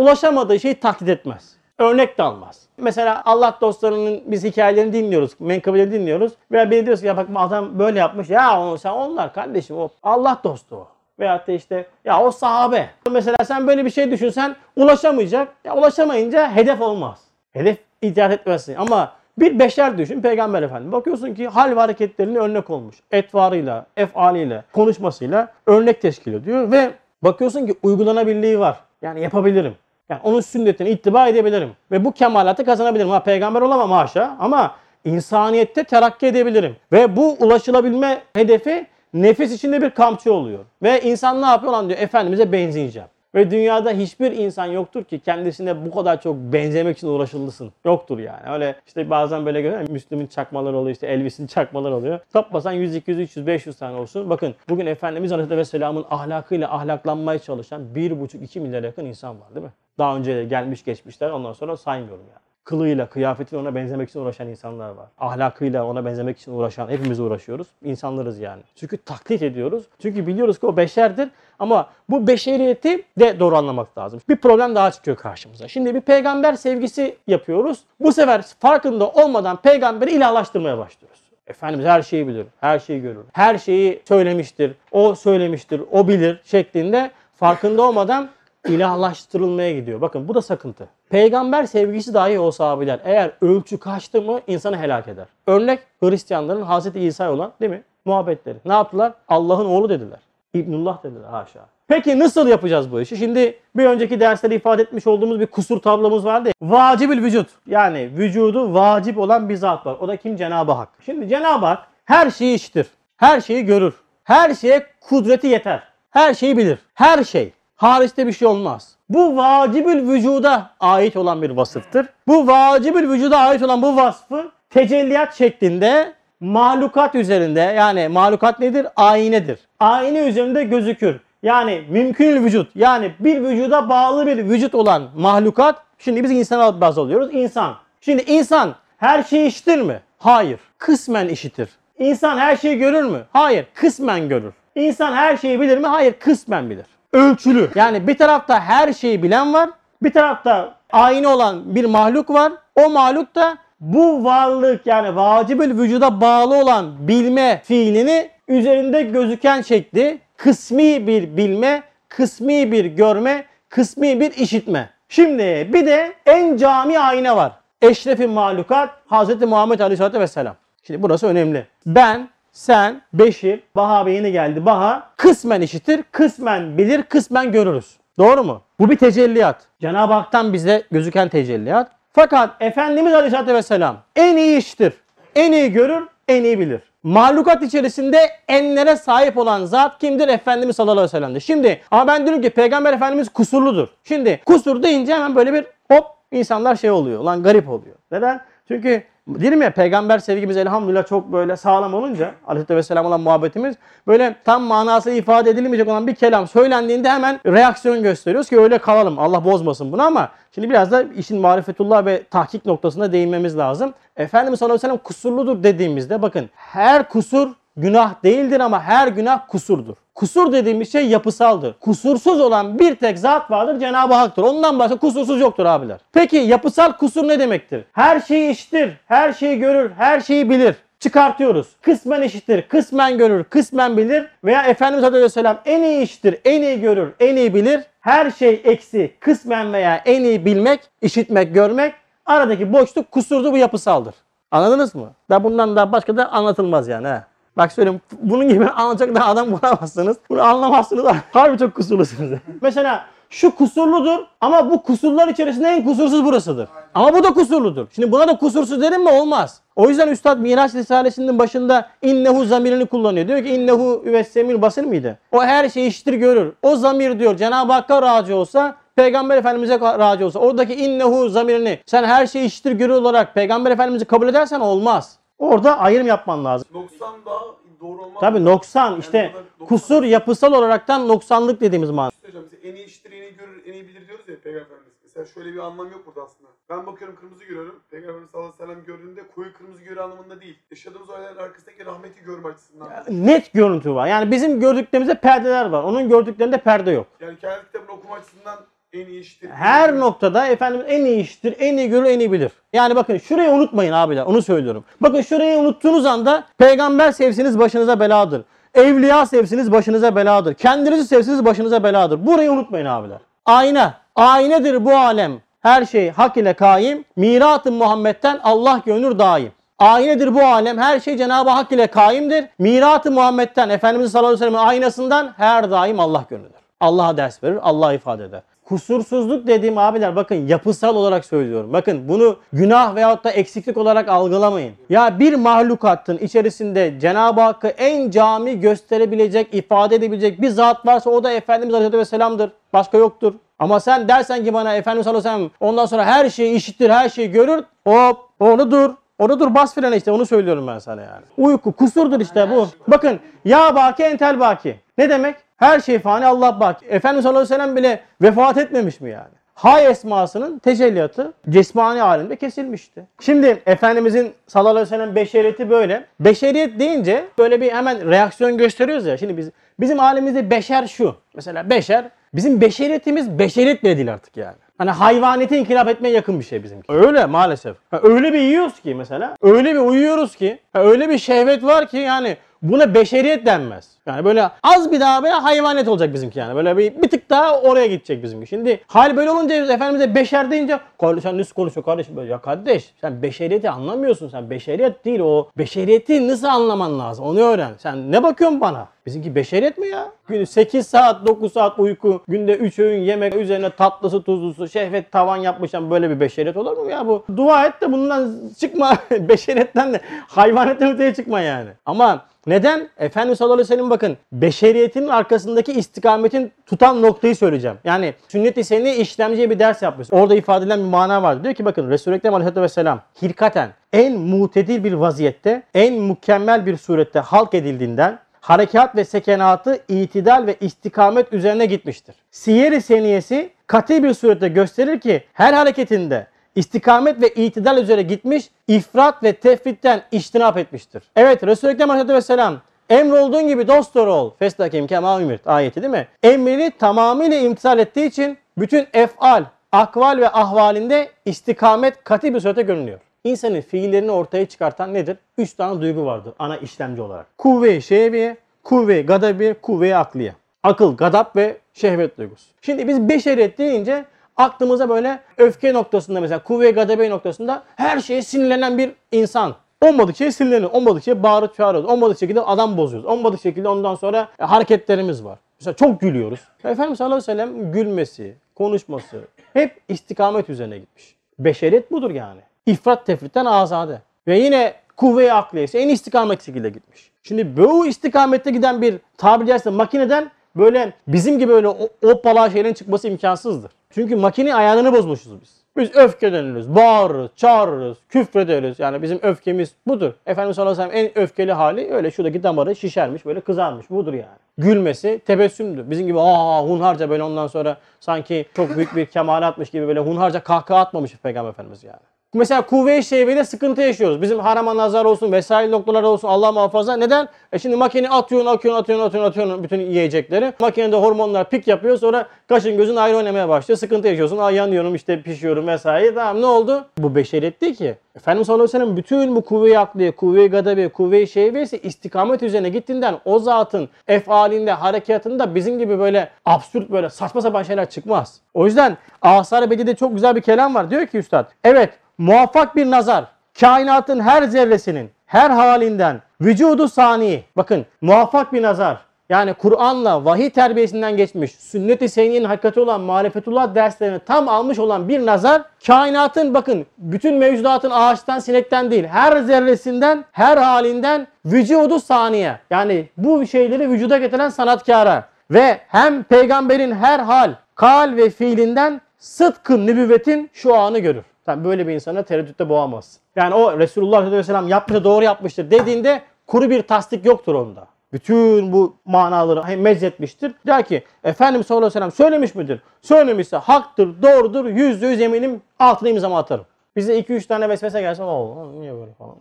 ulaşamadığı şeyi taklit etmez. Örnek de almaz. Mesela Allah dostlarının biz hikayelerini dinliyoruz, menkıbelerini dinliyoruz. Veya biri diyoruz ki ya bak adam böyle yapmış. Ya onu sen onlar kardeşim o Allah dostu o. Veyahut da işte ya o sahabe. Mesela sen böyle bir şey düşünsen ulaşamayacak. Ya ulaşamayınca hedef olmaz. Hedef icat etmezsin. Ama bir beşer düşün Peygamber Efendimiz. Bakıyorsun ki hal ve hareketlerine örnek olmuş. Etvarıyla, efaliyle, konuşmasıyla örnek teşkil ediyor. Ve bakıyorsun ki uygulanabilirliği var. Yani yapabilirim. Yani onun sünnetini ittiba edebilirim. Ve bu kemalatı kazanabilirim. Ha peygamber olamam haşa ama insaniyette terakki edebilirim. Ve bu ulaşılabilme hedefi nefis içinde bir kamçı oluyor. Ve insan ne yapıyor lan diyor Efendimiz'e benzeyeceğim. Ve dünyada hiçbir insan yoktur ki kendisine bu kadar çok benzemek için uğraşılısın. Yoktur yani. Öyle işte bazen böyle görüyorum. Müslüm'ün çakmaları oluyor işte Elvis'in çakmaları oluyor. Toplasan 100, 200, 300, 500 tane olsun. Bakın bugün Efendimiz Aleyhisselam'ın ahlakıyla ahlaklanmaya çalışan 1,5-2 milyar yakın insan var değil mi? Daha önce gelmiş geçmişler ondan sonra saymıyorum yani kılığıyla, kıyafetiyle ona benzemek için uğraşan insanlar var. Ahlakıyla ona benzemek için uğraşan, hepimiz uğraşıyoruz. İnsanlarız yani. Çünkü taklit ediyoruz. Çünkü biliyoruz ki o beşerdir. Ama bu beşeriyeti de doğru anlamak lazım. Bir problem daha çıkıyor karşımıza. Şimdi bir peygamber sevgisi yapıyoruz. Bu sefer farkında olmadan peygamberi ilahlaştırmaya başlıyoruz. Efendimiz her şeyi bilir, her şeyi görür. Her şeyi söylemiştir, o söylemiştir, o bilir şeklinde farkında olmadan ilahlaştırılmaya gidiyor. Bakın bu da sakıntı. Peygamber sevgisi dahi olsa abiler eğer ölçü kaçtı mı insanı helak eder. Örnek Hristiyanların Hazreti İsa olan değil mi? Muhabbetleri. Ne yaptılar? Allah'ın oğlu dediler. İbnullah dediler haşa. Peki nasıl yapacağız bu işi? Şimdi bir önceki derslerde ifade etmiş olduğumuz bir kusur tablomuz vardı. ya. Vacibül vücut. Yani vücudu vacip olan bir zat var. O da kim? Cenab-ı Hak. Şimdi Cenab-ı Hak her şeyi işitir. Her şeyi görür. Her şeye kudreti yeter. Her şeyi bilir. Her şey. Hariçte bir şey olmaz. Bu vacibül vücuda ait olan bir vasıftır. Bu vacibül vücuda ait olan bu vasfı tecelliyat şeklinde mahlukat üzerinde yani mahlukat nedir? Aynedir. Ayne üzerinde gözükür. Yani mümkün vücut yani bir vücuda bağlı bir vücut olan mahlukat şimdi biz insana baz alıyoruz. İnsan. Şimdi insan her şeyi işitir mi? Hayır. Kısmen işitir. İnsan her şeyi görür mü? Hayır. Kısmen görür. İnsan her şeyi bilir mi? Hayır. Kısmen bilir. Ölçülü. Yani bir tarafta her şeyi bilen var. Bir tarafta aynı olan bir mahluk var. O mahluk da bu varlık yani vacibül vücuda bağlı olan bilme fiilini üzerinde gözüken şekli kısmi bir bilme, kısmi bir görme, kısmi bir işitme. Şimdi bir de en cami ayna var. Eşrefi mahlukat Hz. Muhammed Aleyhisselatü Vesselam. Şimdi burası önemli. Ben, sen, Beşir, Baha Bey yeni geldi. Baha kısmen işitir, kısmen bilir, kısmen görürüz. Doğru mu? Bu bir tecelliyat. Cenab-ı Hak'tan bize gözüken tecelliyat. Fakat Efendimiz Aleyhisselatü Vesselam en iyi işitir. En iyi görür, en iyi bilir. Mahlukat içerisinde enlere sahip olan zat kimdir? Efendimiz sallallahu aleyhi ve sellem'dir. Şimdi ama ben diyorum ki Peygamber Efendimiz kusurludur. Şimdi kusur deyince hemen böyle bir hop insanlar şey oluyor. Lan garip oluyor. Neden? Çünkü Dedim ya peygamber sevgimiz elhamdülillah çok böyle sağlam olunca aleyhisselatü vesselam olan muhabbetimiz böyle tam manası ifade edilemeyecek olan bir kelam söylendiğinde hemen reaksiyon gösteriyoruz ki öyle kalalım. Allah bozmasın bunu ama şimdi biraz da işin marifetullah ve tahkik noktasına değinmemiz lazım. Efendimiz sallallahu aleyhi ve sellem kusurludur dediğimizde bakın her kusur günah değildir ama her günah kusurdur. Kusur dediğimiz şey yapısaldır. Kusursuz olan bir tek zat vardır Cenab-ı Hak'tır. Ondan başka kusursuz yoktur abiler. Peki yapısal kusur ne demektir? Her şeyi işitir, her şeyi görür, her şeyi bilir. Çıkartıyoruz. Kısmen işitir, kısmen görür, kısmen bilir veya Efendimiz Aleyhisselam en iyi işitir, en iyi görür, en iyi bilir. Her şey eksi, kısmen veya en iyi bilmek, işitmek, görmek aradaki boşluk kusurdu bu yapısaldır. Anladınız mı? Da bundan daha başka da anlatılmaz yani. He. Bak söyleyeyim bunun gibi anlatacak da adam bulamazsınız. Bunu anlamazsınız. Harbi çok kusurlusunuz. Mesela şu kusurludur ama bu kusurlar içerisinde en kusursuz burasıdır. Ama bu da kusurludur. Şimdi buna da kusursuz derim mi? Olmaz. O yüzden Üstad Miraç Risalesi'nin başında innehu zamirini kullanıyor. Diyor ki innehu üvessemir basır mıydı? O her şeyi işitir görür. O zamir diyor Cenab-ı Hakk'a raci olsa Peygamber Efendimiz'e raci olsa oradaki innehu zamirini sen her şeyi işitir görür olarak Peygamber Efendimiz'i kabul edersen olmaz. Orada ayrım yapman lazım. Noksan daha doğru olmaz. Tabii noksan işte burada noksan- kusur yapısal olaraktan noksanlık dediğimiz man. Hocam en iyi iştir, en iyi görür, en iyi bilir diyoruz ya Peygamber Efendimiz. Mesela şöyle bir anlam yok burada aslında. Ben bakıyorum kırmızı görüyorum. Peygamber Efendimiz sallallahu aleyhi ve sellem gördüğünde koyu kırmızı görü anlamında değil. Yaşadığımız olayların arkasındaki rahmeti görme açısından. Net görüntü var. Yani bizim gördüklerimizde perdeler var. Onun gördüklerinde perde yok. Yani kendi kitabını okuma açısından en iyi iştir. Her noktada Efendimiz en iyi iştir, en iyi görür, en iyi bilir. Yani bakın şurayı unutmayın abiler, onu söylüyorum. Bakın şurayı unuttuğunuz anda peygamber sevsiniz başınıza beladır. Evliya sevsiniz başınıza beladır. Kendinizi sevsiniz başınıza beladır. Burayı unutmayın abiler. Ayna. Aynedir bu alem. Her şey hak ile kaim. Mirat-ı Muhammed'den Allah gönül daim. Aynedir bu alem. Her şey Cenab-ı Hak ile kaimdir. Mirat-ı Muhammed'den Efendimiz sallallahu aleyhi ve sellem'in aynasından her daim Allah gönüldür. Allah'a ders verir, Allah ifade eder. Kusursuzluk dediğim abiler bakın yapısal olarak söylüyorum. Bakın bunu günah veyahut da eksiklik olarak algılamayın. Ya bir mahlukatın içerisinde Cenab-ı Hakk'ı en cami gösterebilecek, ifade edebilecek bir zat varsa o da Efendimiz Aleyhisselatü Vesselam'dır. Başka yoktur. Ama sen dersen ki bana Efendimiz Sallallahu Aleyhi ve Sellem ondan sonra her şeyi işitir, her şeyi görür. Hop onu dur. Onu dur bas frene işte onu söylüyorum ben sana yani. Uyku kusurdur işte bu. Bakın ya baki entel baki. Ne demek? Her şey fani Allah baki. Efendimiz sallallahu aleyhi ve sellem bile vefat etmemiş mi yani? Hay esmasının tecelliyatı cismani alemde kesilmişti. Şimdi Efendimizin sallallahu aleyhi ve sellem beşeriyeti böyle. Beşeriyet deyince böyle bir hemen reaksiyon gösteriyoruz ya. Şimdi biz bizim alemimizde beşer şu. Mesela beşer bizim beşeriyetimiz beşeriyet bile değil artık yani. Hani hayvaniyete inkılap etmeye yakın bir şey bizimki. Öyle maalesef. Ha, öyle bir yiyoruz ki mesela. Öyle bir uyuyoruz ki. ha, öyle bir şehvet var ki yani buna beşeriyet denmez. Yani böyle az bir daha böyle hayvaniyet olacak bizimki yani. Böyle bir, bir tık daha oraya gidecek bizimki. Şimdi hal böyle olunca Efendimiz'e beşer deyince "Kardeş sen nasıl konuşuyorsun kardeşim? Böyle, ya kardeş sen beşeriyeti anlamıyorsun. Sen beşeriyet değil o. Beşeriyeti nasıl anlaman lazım? Onu öğren. Sen ne bakıyorsun bana? Bizimki beşeriyet mi ya? Günü 8 saat 9 saat uyku. Günde 3 öğün yemek. Üzerine tatlısı tuzlusu. Şehvet tavan yapmışım. Böyle bir beşeriyet olur mu ya bu? Dua et de bundan çıkma. Beşeriyetten de hayvanetten öteye çıkma yani. Ama neden? Efendimiz sallallahu aleyhi ve bakın beşeriyetin arkasındaki istikametin tutan noktayı söyleyeceğim. Yani sünnet-i sen'i işlemciye bir ders yapmış. Orada ifade edilen bir mana var. Diyor ki bakın Resul-i Ekrem aleyhisselatü vesselam hilkaten en mutedil bir vaziyette, en mükemmel bir surette halk edildiğinden harekat ve sekenatı itidal ve istikamet üzerine gitmiştir. Siyer-i seniyesi katı bir surette gösterir ki her hareketinde istikamet ve itidal üzere gitmiş, ifrat ve tefritten iştinap etmiştir. Evet Resul-i Ekrem Aleyhisselatü Vesselam emrolduğun gibi dost doğru ol. Festakim kema ümirt ayeti değil mi? Emrini tamamıyla imtisal ettiği için bütün efal, akval ve ahvalinde istikamet katı bir surete görünüyor. İnsanın fiillerini ortaya çıkartan nedir? Üç tane duygu vardır ana işlemci olarak. Kuvve-i şehviye, kuvve-i gadabiye, kuvve-i akliye. Akıl, gadap ve şehvet duygusu. Şimdi biz beşeriyet deyince aklımıza böyle öfke noktasında mesela kuvve-i gadabe noktasında her şeye sinirlenen bir insan. Olmadık şeye sinirleniyor. Olmadık şeye bağırıp çağırıyoruz. Olmadık şekilde adam bozuyoruz. Olmadık şekilde ondan sonra e, hareketlerimiz var. Mesela çok gülüyoruz. Efendimiz sallallahu aleyhi ve sellem gülmesi, konuşması hep istikamet üzerine gitmiş. Beşeriyet budur yani. İfrat tefritten azade. Ve yine kuvve-i akliyesi en istikamet şekilde gitmiş. Şimdi bu istikamette giden bir tabiri caizse makineden böyle bizim gibi böyle o- hoppala şeylerin çıkması imkansızdır. Çünkü makine ayarını bozmuşuz biz. Biz öfkeleniriz, bağırırız, çağırırız, küfrederiz. Yani bizim öfkemiz budur. Efendimiz sallallahu aleyhi ve sellem en öfkeli hali öyle şuradaki damarı şişermiş, böyle kızarmış. Budur yani. Gülmesi tebessümdür. Bizim gibi aa hunharca böyle ondan sonra sanki çok büyük bir kemalatmış gibi böyle hunharca kahkaha atmamış Peygamber Efendimiz yani. Mesela kuvve-i şehvede sıkıntı yaşıyoruz. Bizim harama nazar olsun vesaire noktalar olsun Allah muhafaza. Neden? E şimdi makine atıyorsun, atıyorsun, atıyorsun, atıyorsun, atıyorsun bütün yiyecekleri. Makinede hormonlar pik yapıyor sonra kaşın gözün ayrı oynamaya başlıyor. Sıkıntı yaşıyorsun. Ay yanıyorum işte pişiyorum vesaire. Tamam ne oldu? Bu beşeriyet değil ki. Efendimiz sallallahu aleyhi ve sellem bütün bu kuvve-i akliye, kuvve-i gadabe, kuvve-i şehvesi istikamet üzerine gittiğinden o zatın efalinde, harekatında bizim gibi böyle absürt böyle saçma sapan şeyler çıkmaz. O yüzden Asar-ı Bedi'de çok güzel bir kelam var. Diyor ki üstad. Evet muvaffak bir nazar kainatın her zerresinin her halinden vücudu sani. Bakın muvaffak bir nazar. Yani Kur'an'la vahiy terbiyesinden geçmiş sünnet-i seniyyenin hakikati olan marifetullah derslerini tam almış olan bir nazar kainatın bakın bütün mevcudatın ağaçtan sinekten değil her zerresinden her halinden vücudu saniye. Yani bu şeyleri vücuda getiren sanatkara ve hem peygamberin her hal kal ve fiilinden sıdkın nübüvvetin şu anı görür. Sen böyle bir insana tereddütte boğamazsın. Yani o Resulullah Aleyhisselam yapmıştır doğru yapmıştır dediğinde kuru bir tasdik yoktur onda. Bütün bu manaları hem meczetmiştir. Der ki Efendimiz sallallahu aleyhi ve sellem söylemiş midir? Söylemişse haktır, doğrudur, yüzde yüz eminim altına imzamı atarım. Bize 2-3 tane vesvese gelse o niye böyle falan.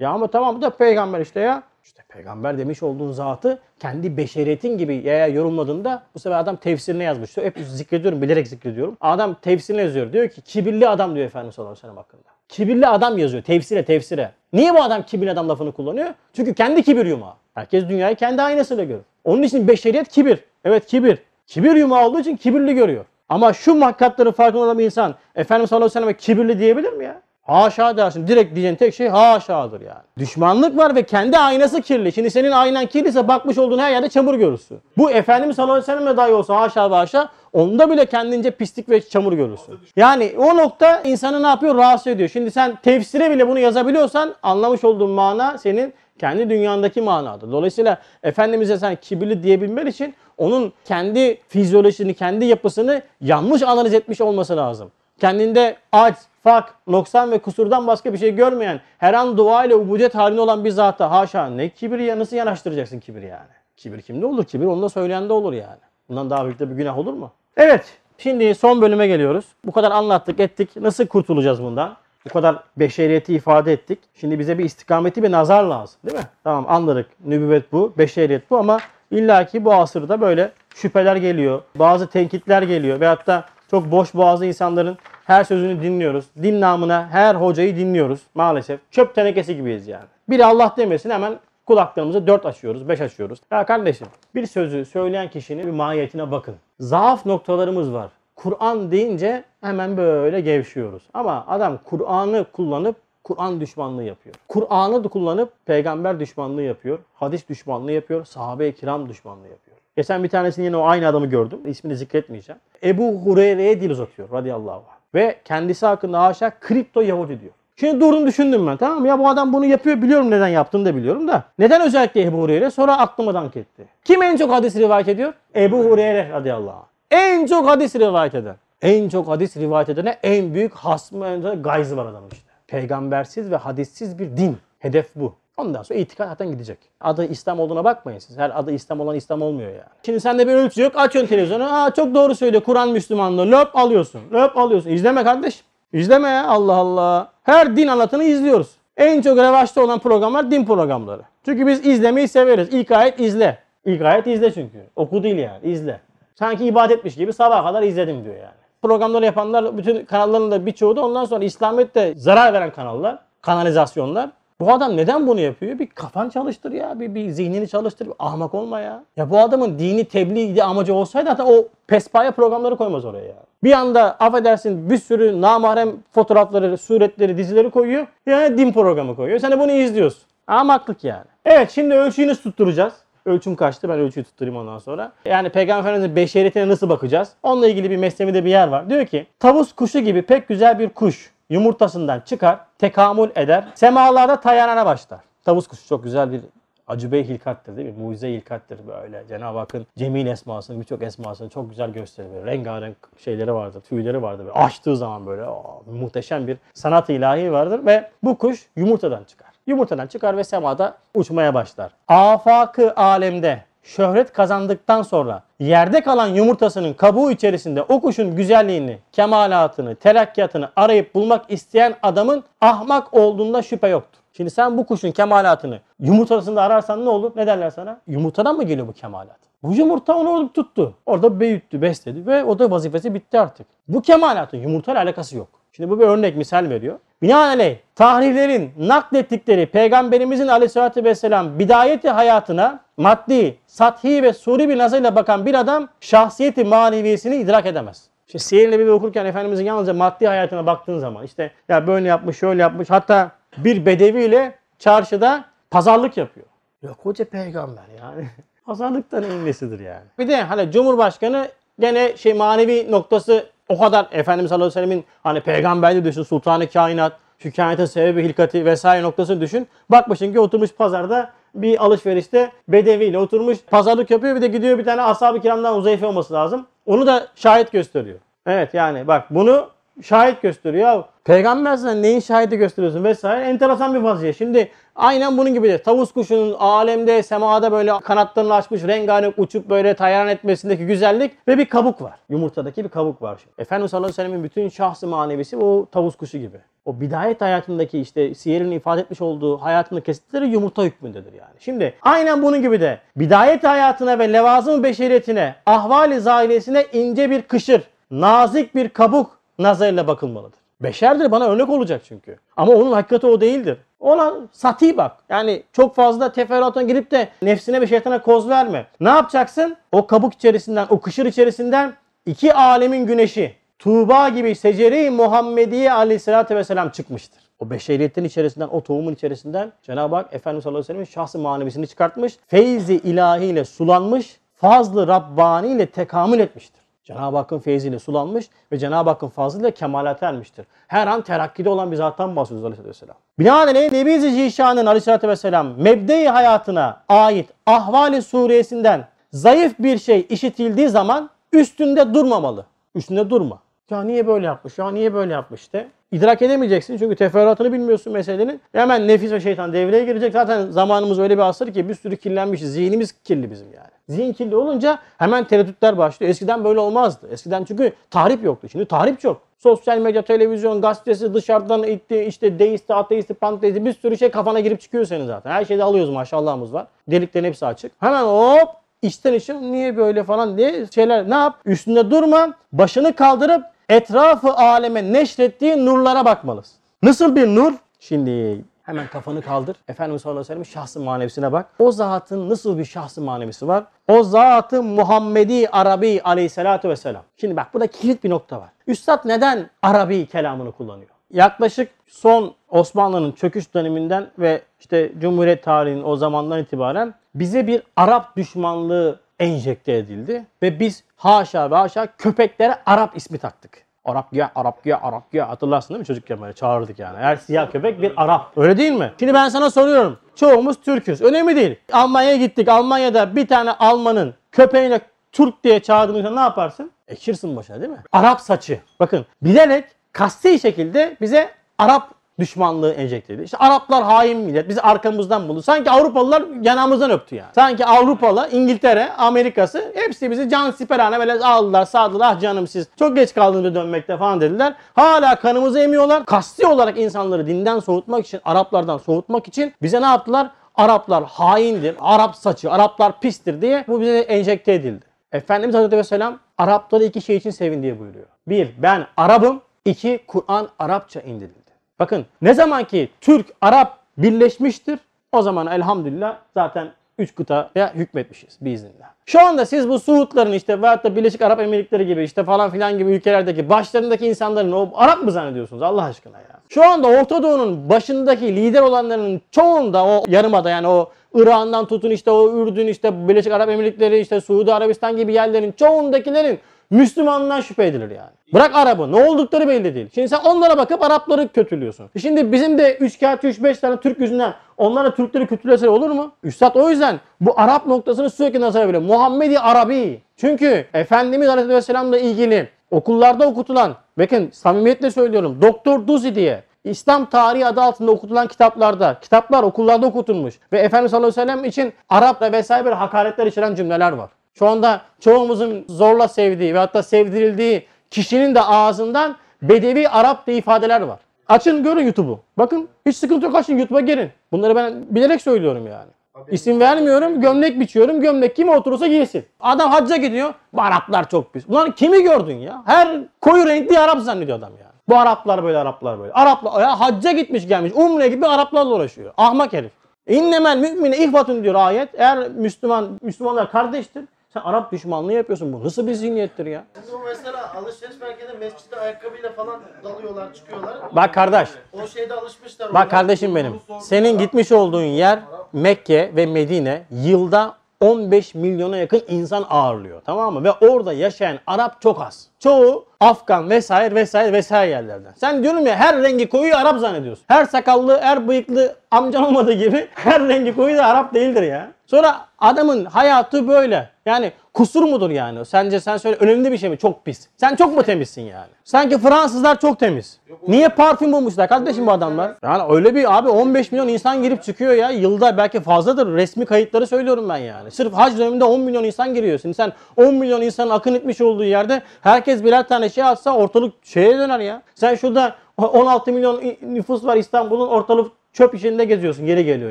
Ya ama tamam bu da peygamber işte ya. İşte peygamber demiş olduğun zatı kendi beşeriyetin gibi ya yorumladığında bu sefer adam tefsirine yazmış. Hep zikrediyorum bilerek zikrediyorum. Adam tefsirine yazıyor. Diyor ki kibirli adam diyor Efendimiz sallallahu aleyhi ve sellem hakkında. Kibirli adam yazıyor tefsire tefsire. Niye bu adam kibirli adam lafını kullanıyor? Çünkü kendi kibir yumağı. Herkes dünyayı kendi aynasıyla görür. Onun için beşeriyet kibir. Evet kibir. Kibir yumağı olduğu için kibirli görüyor. Ama şu makatların farkında olan bir insan Efendimiz sallallahu aleyhi ve sellem kibirli diyebilir mi ya? Haşa dersin. Direkt diyeceğin tek şey haşadır yani. Düşmanlık var ve kendi aynası kirli. Şimdi senin aynan kirliyse bakmış olduğun her yerde çamur görürsün. Bu Efendimiz sallallahu aleyhi ve sellem'e dahi olsa haşa ve haşa onda bile kendince pislik ve çamur görürsün. Yani o nokta insanı ne yapıyor? Rahatsız ediyor. Şimdi sen tefsire bile bunu yazabiliyorsan anlamış olduğun mana senin kendi dünyandaki manadır. Dolayısıyla Efendimiz'e sen kibirli diyebilmen için onun kendi fizyolojisini, kendi yapısını yanlış analiz etmiş olması lazım. Kendinde aç, fak, noksan ve kusurdan başka bir şey görmeyen, her an dua ile ubudiyet halinde olan bir zata haşa ne kibir ya nasıl yanaştıracaksın kibir yani? Kibir kimde olur? Kibir onu da söyleyen de olur yani. Bundan daha büyük de bir günah olur mu? Evet. Şimdi son bölüme geliyoruz. Bu kadar anlattık ettik. Nasıl kurtulacağız bundan? Bu kadar beşeriyeti ifade ettik. Şimdi bize bir istikameti bir nazar lazım değil mi? Tamam anladık. Nübüvvet bu, beşeriyet bu ama illaki bu asırda böyle şüpheler geliyor. Bazı tenkitler geliyor. Veyahut da çok boş boğazlı insanların her sözünü dinliyoruz. Din namına her hocayı dinliyoruz maalesef. Çöp tenekesi gibiyiz yani. Biri Allah demesin hemen kulaklarımızı dört açıyoruz, beş açıyoruz. Ya kardeşim bir sözü söyleyen kişinin bir mahiyetine bakın. Zaaf noktalarımız var. Kur'an deyince hemen böyle gevşiyoruz. Ama adam Kur'an'ı kullanıp Kur'an düşmanlığı yapıyor. Kur'an'ı da kullanıp peygamber düşmanlığı yapıyor. Hadis düşmanlığı yapıyor. Sahabe-i kiram düşmanlığı yapıyor. Geçen bir tanesini yine o aynı adamı gördüm. İsmini zikretmeyeceğim. Ebu Hureyre'ye dil uzatıyor radıyallahu anh. Ve kendisi hakkında haşa kripto Yahudi diyor. Şimdi durdum düşündüm ben tamam mı? ya bu adam bunu yapıyor biliyorum neden yaptığını da biliyorum da. Neden özellikle Ebu Hureyre? Sonra aklıma dank etti. Kim en çok hadis rivayet ediyor? Ebu Hureyre radıyallahu anh. En çok hadis rivayet eden. En çok hadis rivayet edene en büyük hasmı, gayzı var adamın işte. Peygambersiz ve hadissiz bir din. Hedef bu. Ondan sonra itikat zaten gidecek. Adı İslam olduğuna bakmayın siz. Her adı İslam olan İslam olmuyor yani. Şimdi sende bir ölçü yok. Açıyorsun televizyonu. Aa çok doğru söylüyor. Kur'an Müslümanlığı. Löp alıyorsun. Löp alıyorsun. İzleme kardeşim. İzleme ya. Allah Allah. Her din anlatını izliyoruz. En çok revaçta olan programlar din programları. Çünkü biz izlemeyi severiz. İlk ayet izle. İlk ayet izle çünkü. Oku değil yani. İzle. Sanki ibadetmiş gibi sabaha kadar izledim diyor yani. Programları yapanlar bütün kanalların da birçoğu da ondan sonra İslamiyet'te zarar veren kanallar, kanalizasyonlar. Bu adam neden bunu yapıyor? Bir kafan çalıştır ya. Bir, bir zihnini çalıştır. Ahmak olma ya. Ya bu adamın dini tebliğ amacı olsaydı hatta o pespaya programları koymaz oraya ya. Bir anda affedersin bir sürü namahrem fotoğrafları, suretleri, dizileri koyuyor. Yani din programı koyuyor. Sen de bunu izliyorsun. Ahmaklık yani. Evet şimdi ölçüyü nasıl tutturacağız? Ölçüm kaçtı. Ben ölçüyü tutturayım ondan sonra. Yani Peygamber Efendimiz'in beşeriyetine nasıl bakacağız? Onunla ilgili bir meslemide bir yer var. Diyor ki tavus kuşu gibi pek güzel bir kuş yumurtasından çıkar, tekamül eder, semalarda tayanana başlar. Tavus kuşu çok güzel bir acıbe hilkattır değil mi? Mucize hilkattır böyle. Cenab-ı Hakk'ın cemil esmasını, birçok esmasını çok güzel gösterir. Böyle. Rengarenk şeyleri vardır, tüyleri vardır. Böyle. Açtığı zaman böyle o, muhteşem bir sanat ilahi vardır ve bu kuş yumurtadan çıkar. Yumurtadan çıkar ve semada uçmaya başlar. Afakı alemde şöhret kazandıktan sonra yerde kalan yumurtasının kabuğu içerisinde o kuşun güzelliğini, kemalatını, terakkiyatını arayıp bulmak isteyen adamın ahmak olduğunda şüphe yoktur. Şimdi sen bu kuşun kemalatını yumurtasında ararsan ne olur? Ne derler sana? Yumurtadan mı geliyor bu kemalat? Bu yumurta onu orada tuttu. Orada büyüttü, besledi ve o da vazifesi bitti artık. Bu kemalatın yumurtayla alakası yok. Şimdi bu bir örnek misal veriyor. Binaenaleyh tahriflerin naklettikleri Peygamberimizin aleyhissalatü vesselam bidayeti hayatına maddi, sathi ve suri bir nazarıyla bakan bir adam şahsiyeti maneviyesini idrak edemez. Şimdi Seyirle bir okurken Efendimizin yalnızca maddi hayatına baktığın zaman işte ya böyle yapmış, şöyle yapmış hatta bir bedeviyle çarşıda pazarlık yapıyor. Ya koca peygamber yani. Pazarlıktan en nesidir yani. Bir de hani Cumhurbaşkanı gene şey manevi noktası o kadar Efendimiz sallallahu aleyhi ve sellemin hani peygamberliği düşün, sultanı kainat, şu sebebi hilkati vesaire noktasını düşün. Bakmışsın ki oturmuş pazarda bir alışverişte bedeviyle oturmuş pazarlık yapıyor bir de gidiyor bir tane ashab-ı kiramdan Uzeyfe olması lazım. Onu da şahit gösteriyor. Evet yani bak bunu şahit gösteriyor. Ya peygamber sana neyin şahidi gösteriyorsun vesaire. Enteresan bir vaziyet. Şimdi aynen bunun gibi de tavus kuşunun alemde semada böyle kanatlarını açmış rengarenk uçup böyle tayan etmesindeki güzellik ve bir kabuk var. Yumurtadaki bir kabuk var. Şimdi. Efendimiz sallallahu aleyhi ve bütün şahsı manevisi o tavus kuşu gibi. O bidayet hayatındaki işte siyerin ifade etmiş olduğu hayatının kesitleri yumurta hükmündedir yani. Şimdi aynen bunun gibi de bidayet hayatına ve levazım beşeriyetine, ahvali zahilesine ince bir kışır, nazik bir kabuk nazarıyla bakılmalıdır. Beşerdir bana örnek olacak çünkü. Ama onun hakikati o değildir. Ona sati bak. Yani çok fazla teferruatına girip de nefsine ve şeytana koz verme. Ne yapacaksın? O kabuk içerisinden, o kışır içerisinden iki alemin güneşi, Tuğba gibi seceri Muhammediye aleyhissalatü vesselam çıkmıştır. O beşeriyetin içerisinden, o tohumun içerisinden Cenab-ı Hak Efendimiz sallallahu aleyhi ve sellem'in şahsı manevisini çıkartmış. Feyzi ilahiyle sulanmış, fazlı Rabbani ile tekamül etmiştir. Cenab-ı Hakk'ın feyziyle sulanmış ve Cenab-ı Hakk'ın fazlıyla kemalata ermiştir. Her an terakkide olan bir zattan bahsediyoruz aleyhissalatü vesselam. Binaenaleyh Nebi Zişan'ın aleyhissalatü vesselam mebde-i hayatına ait Ahvali suresinden zayıf bir şey işitildiği zaman üstünde durmamalı. Üstünde durma. Ya niye böyle yapmış? Ya niye böyle yapmış de. İdrak edemeyeceksin çünkü teferruatını bilmiyorsun meselenin. Hemen nefis ve şeytan devreye girecek. Zaten zamanımız öyle bir asır ki bir sürü kirlenmişiz. Zihnimiz kirli bizim yani. Zihin kirli olunca hemen tereddütler başlıyor. Eskiden böyle olmazdı. Eskiden çünkü tahrip yoktu. Şimdi tahrip çok. Sosyal medya, televizyon, gazetesi dışarıdan itti, işte deisti, ateisti, panteisti bir sürü şey kafana girip çıkıyor senin zaten. Her şeyde alıyoruz maşallahımız var. Deliklerin hepsi açık. Hemen hop içten içe niye böyle falan diye şeyler ne yap? Üstünde durma. Başını kaldırıp etrafı aleme neşrettiği nurlara bakmalısın. Nasıl bir nur? Şimdi hemen kafanı kaldır. Efendimiz sallallahu aleyhi ve şahsı manevisine bak. O zatın nasıl bir şahsı manevisi var? O zatı Muhammedi Arabi aleyhissalatu vesselam. Şimdi bak burada kilit bir nokta var. Üstad neden Arabi kelamını kullanıyor? Yaklaşık son Osmanlı'nın çöküş döneminden ve işte Cumhuriyet tarihinin o zamandan itibaren bize bir Arap düşmanlığı enjekte edildi. Ve biz haşa ve haşa köpeklere Arap ismi taktık. Arap ya, Arap ya, Arap ya. Hatırlarsın değil mi çocukken böyle çağırdık yani. Her siyah köpek bir Arap. Öyle değil mi? Şimdi ben sana soruyorum. Çoğumuz Türk'üz. Önemli değil. Almanya'ya gittik. Almanya'da bir tane Almanın köpeğine Türk diye çağırdığında ne yaparsın? Ekşirsin başına değil mi? Arap saçı. Bakın bilerek kasti şekilde bize Arap düşmanlığı enjekte edildi. İşte Araplar hain millet. Bizi arkamızdan buldu. Sanki Avrupalılar yanağımızdan öptü yani. Sanki Avrupalı, İngiltere, Amerika'sı hepsi bizi can siperhane böyle aldılar, sağdılar. Ah canım siz çok geç kaldınız dönmekte falan dediler. Hala kanımızı emiyorlar. Kasti olarak insanları dinden soğutmak için, Araplardan soğutmak için bize ne yaptılar? Araplar haindir, Arap saçı, Araplar pistir diye bu bize enjekte edildi. Efendimiz Hazreti Vesselam Arapları iki şey için sevin diye buyuruyor. Bir, ben Arap'ım. İki, Kur'an Arapça indirildi. Bakın ne zaman ki Türk, Arap birleşmiştir o zaman elhamdülillah zaten üç kıtaya hükmetmişiz biiznillah. Şu anda siz bu Suudların işte veyahut da Birleşik Arap Emirlikleri gibi işte falan filan gibi ülkelerdeki başlarındaki insanların o Arap mı zannediyorsunuz Allah aşkına ya? Şu anda Orta Doğu'nun başındaki lider olanların çoğunda o yarımada yani o İran'dan tutun işte o Ürdün işte Birleşik Arap Emirlikleri işte Suudi Arabistan gibi yerlerin çoğundakilerin Müslümanlığa şüphe edilir yani. Bırak Arap'ı ne oldukları belli değil. Şimdi sen onlara bakıp Arapları kötülüyorsun. E Şimdi bizim de 3 kağıt 3 5 tane Türk yüzünden onlara Türkleri kötülese olur mu? Üstad o yüzden bu Arap noktasını sürekli nazara veriyor. Muhammedi Arabi. Çünkü Efendimiz Aleyhisselam'la ilgili okullarda okutulan bakın samimiyetle söylüyorum Doktor Duzi diye İslam tarihi adı altında okutulan kitaplarda, kitaplar okullarda okutulmuş ve Efendimiz sallallahu için Arap ve vesaire böyle hakaretler içeren cümleler var. Şu anda çoğumuzun zorla sevdiği ve hatta sevdirildiği kişinin de ağzından Bedevi Arap diye ifadeler var. Açın görün YouTube'u. Bakın hiç sıkıntı yok açın YouTube'a girin. Bunları ben bilerek söylüyorum yani. İsim vermiyorum, gömlek biçiyorum, gömlek kime oturursa giysin. Adam hacca gidiyor, bu Araplar çok pis. Ulan kimi gördün ya? Her koyu renkli Arap zannediyor adam yani. Bu Araplar böyle, Araplar böyle. Araplar, ya hacca gitmiş gelmiş, umre gibi Araplarla uğraşıyor. Ahmak herif. İnnemel mümine ihvatun diyor ayet. Eğer Müslüman, Müslümanlar kardeştir. Sen Arap düşmanlığı yapıyorsun. Bu nasıl bir zihniyettir ya? Bu mesela alışveriş merkezinde mescide ayakkabıyla falan dalıyorlar, çıkıyorlar. Bak kardeş. O şeyde alışmışlar. Bak kardeşim benim. Senin gitmiş olduğun yer Mekke ve Medine yılda 15 milyona yakın insan ağırlıyor. Tamam mı? Ve orada yaşayan Arap çok az. Çoğu Afgan vesaire vesaire vesaire yerlerden. Sen diyorum ya her rengi koyu Arap zannediyorsun. Her sakallı, her bıyıklı amcan olmadığı gibi her rengi koyu da Arap değildir ya. Sonra adamın hayatı böyle. Yani kusur mudur yani? Sence sen söyle önemli bir şey mi? Çok pis. Sen çok mu temizsin yani? Sanki Fransızlar çok temiz. Niye parfüm bulmuşlar kardeşim bu adamlar? Yani öyle bir abi 15 milyon insan girip çıkıyor ya. Yılda belki fazladır. Resmi kayıtları söylüyorum ben yani. Sırf hac döneminde 10 milyon insan giriyor. Şimdi sen 10 milyon insanın akın etmiş olduğu yerde herkes birer tane şey atsa ortalık şeye döner ya. Sen şurada 16 milyon nüfus var İstanbul'un ortalık çöp içinde geziyorsun geri geliyor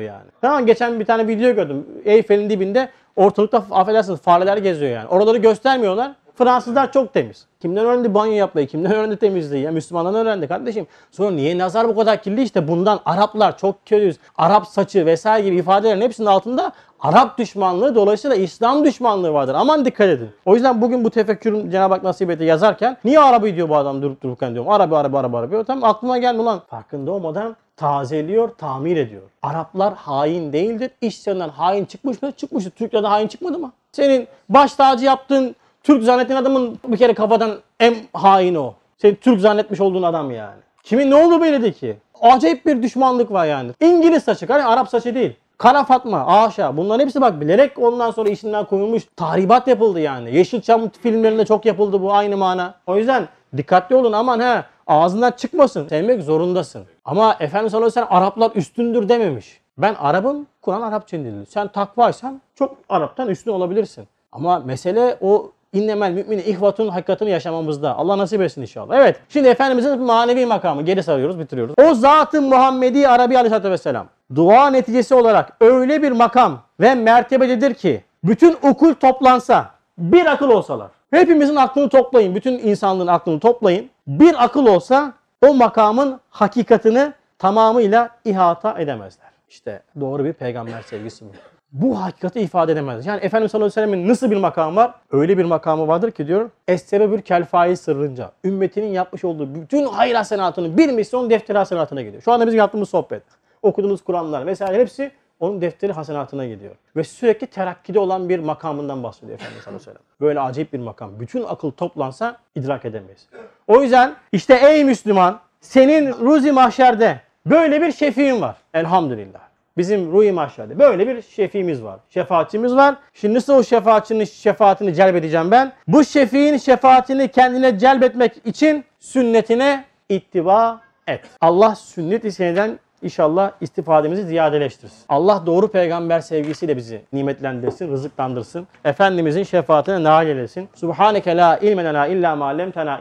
yani. Tamam geçen bir tane video gördüm. Eyfel'in dibinde ortalıkta affedersiniz fareler geziyor yani. Oraları göstermiyorlar. Fransızlar çok temiz. Kimden öğrendi banyo yapmayı? Kimden öğrendi temizliği? Ya Müslümandan öğrendi kardeşim. Sonra niye nazar bu kadar kirli? İşte bundan Araplar çok kötüyüz. Arap saçı vesaire gibi ifadelerin hepsinin altında Arap düşmanlığı dolayısıyla İslam düşmanlığı vardır. Aman dikkat edin. O yüzden bugün bu tefekkürün Cenab-ı Hak nasip etti yazarken niye Arabı diyor bu adam durup dururken diyorum. Arabi Arabi Arabi Arabi. Tam aklıma gelme ulan. Farkında olmadan tazeliyor, tamir ediyor. Araplar hain değildir. İşlerinden hain çıkmış mı? Çıkmıştır. Türklerden hain çıkmadı mı? Senin baş tacı yaptığın Türk zannettiğin adamın bir kere kafadan en haini o. Senin Türk zannetmiş olduğun adam yani. Kimin ne olduğu belli değil ki. Acayip bir düşmanlık var yani. İngiliz saçı, hani Arap saçı değil. Kara Fatma, Aşa bunların hepsi bak bilerek ondan sonra işinden koyulmuş tahribat yapıldı yani. Yeşilçam filmlerinde çok yapıldı bu aynı mana. O yüzden dikkatli olun aman he ağzından çıkmasın. Sevmek zorundasın. Ama Efendimiz sallallahu aleyhi ve Araplar üstündür dememiş. Ben Arap'ım, Kur'an Arapça indirildi. Sen takvaysan çok Arap'tan üstün olabilirsin. Ama mesele o innemel mümini ihvatun hakikatini yaşamamızda. Allah nasip etsin inşallah. Evet. Şimdi Efendimizin manevi makamı. Geri sarıyoruz, bitiriyoruz. O zatı Muhammedi Arabi Aleyhisselatü Vesselam. Dua neticesi olarak öyle bir makam ve mertebededir ki bütün ukul toplansa bir akıl olsalar. Hepimizin aklını toplayın. Bütün insanlığın aklını toplayın. Bir akıl olsa o makamın hakikatini tamamıyla ihata edemezler. İşte doğru bir peygamber sevgisi bu. Bu hakikati ifade edemez. Yani Efendimiz sallallahu aleyhi ve sellem'in nasıl bir makamı var? Öyle bir makamı vardır ki diyor. Essebebül kelfai sırrınca. Ümmetinin yapmış olduğu bütün hayır hasenatının bir misyon defteri hasenatına gidiyor. Şu anda bizim yaptığımız sohbet. Okuduğumuz Kur'anlar vesaire hepsi onun defteri hasenatına gidiyor. Ve sürekli terakkide olan bir makamından bahsediyor Efendimiz sallallahu. Böyle acayip bir makam. Bütün akıl toplansa idrak edemeyiz. O yüzden işte ey Müslüman senin ruzi mahşerde böyle bir şefiin var. Elhamdülillah. Bizim ruhi mahşerde böyle bir şefimiz var. Şefaatçimiz var. Şimdi nasıl o şefaatçinin şefaatini celbedeceğim ben? Bu şefiin şefaatini kendine celbetmek için sünnetine ittiba et. Allah sünnet-i seneden İnşallah istifademizi ziyadeleştirsin. Allah doğru peygamber sevgisiyle bizi nimetlendirsin, rızıklandırsın. Efendimizin şefaatine nail eylesin. Subhaneke la ilme illa ma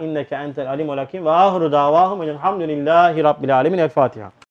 inneke entel alimul hakim ve ahiru davahum elhamdülillahi rabbil alemin. El Fatiha.